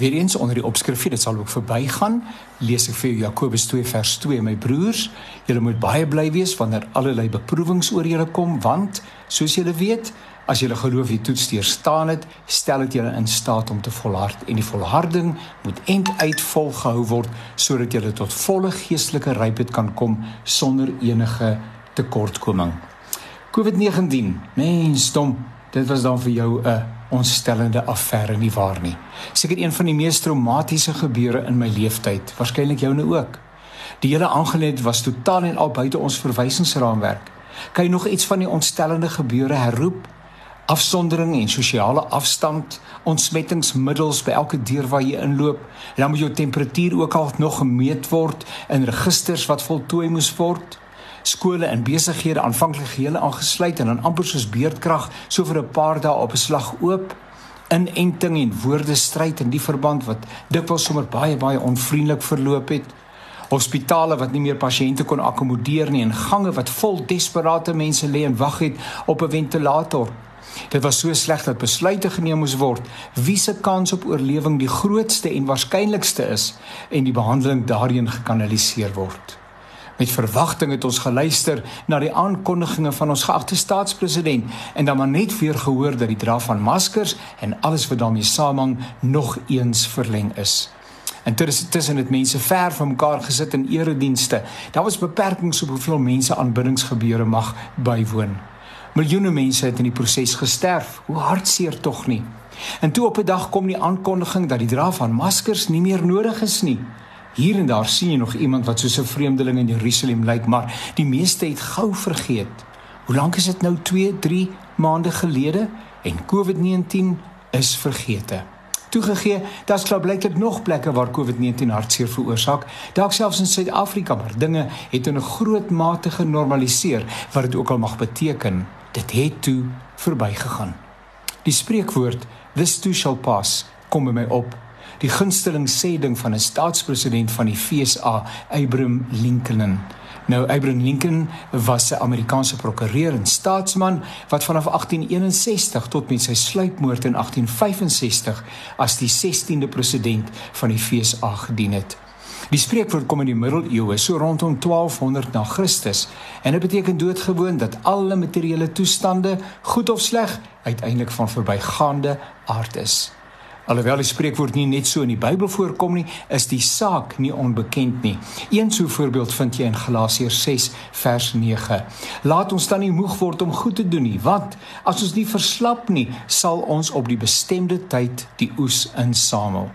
Weereens onder die opskrifie, dit sal ook verbygaan, lees ek vir Jakobus 2 vers 2: My broers, julle moet baie bly wees wanneer allerlei beproewings oor julle kom, want soos julle weet, as julle geloof die toets deurstaan het, stel dit julle in staat om te volhard en die volharding moet end uit volgehou word sodat julle tot volle geestelike rypheid kan kom sonder enige tekortkoming. COVID-19, mens dom, dit was dan vir jou 'n ontstellende affære nie waar nie. Seker een van die mees traumatiese gebeure in my lewenstyd, waarskynlik joune ook. Die hele aangeleentheid was totaal en al buite ons verwysingsraamwerk. Kan jy nog iets van die ontstellende gebeure herroep? Afsondering en sosiale afstand, ontsmettingsmiddels by elke deur waar jy inloop, en dan moet jou temperatuur ook al nog gemeet word in registers wat voltooi moes word skole en besighede aanvanklik gehele aangesluit en dan amper soos beerdkrag so vir 'n paar dae op 'n slag oop inenting en woordestryd in die verband wat dikwels sommer baie baie onvriendelik verloop het. Hospitale wat nie meer pasiënte kon akkommodeer nie en gange wat vol desperate mense lê en wag het op 'n ventilator. Dit was so sleg dat besluite geneem moes word wie se kans op oorlewing die grootste en waarskynlikste is en die behandeling daarin gekanaliseer word Met verwagting het ons geluister na die aankondigings van ons geagte staatspresident en dan maar net weer gehoor dat die dra van maskers en alles wat daarmee saamhang nog eens verleng is. En tussen het mense ver van mekaar gesit in eredienste. Daar was beperkings op hoeveel mense aanbiddingsgebeure mag bywoon. Miljoene mense het in die proses gesterf. Hoe hartseer tog nie. En toe op 'n dag kom die aankondiging dat die dra van maskers nie meer nodig is nie. Hier en daar sien jy nog iemand wat soos 'n vreemdeling in Jerusalem lyk, maar die meeste het gou vergeet. Hoe lank is dit nou 2, 3 maande gelede en COVID-19 is vergete. Toegegee, daar's klaarblyklik nog plekke waar COVID-19 hartseer veroorsaak, dalk selfs in Suid-Afrika, maar dinge het in 'n groot mate genormaliseer wat dit ook al mag beteken. Dit het toe verbygegaan. Die spreekwoord this too shall pass kom by my op die gunsteling sê ding van 'n staatspresident van die FSA, Abraham Lincoln. Nou Abraham Lincoln was 'n Amerikaanse prokureur en staatsman wat vanaf 1861 tot met sy sluipmoord in 1865 as die 16de president van die FSA gedien het. Die spreekwoord kom in die middeleeue, so rondom 1200 na Christus, en dit beteken doodgewoon dat alle materiële toestande, goed of sleg, uiteindelik van verbygaande aard is. Alhoewel die spreekwoord nie net so in die Bybel voorkom nie, is die saak nie onbekend nie. Een so voorbeeld vind jy in Galasiërs 6 vers 9. Laat ons dan nie moeg word om goed te doen nie, want as ons nie verslap nie, sal ons op die bestemde tyd die oes insamel.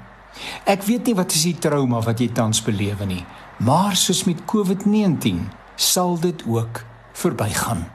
Ek weet nie wat is die trauma wat jy tans belewe nie, maar soos met COVID-19 sal dit ook verbygaan.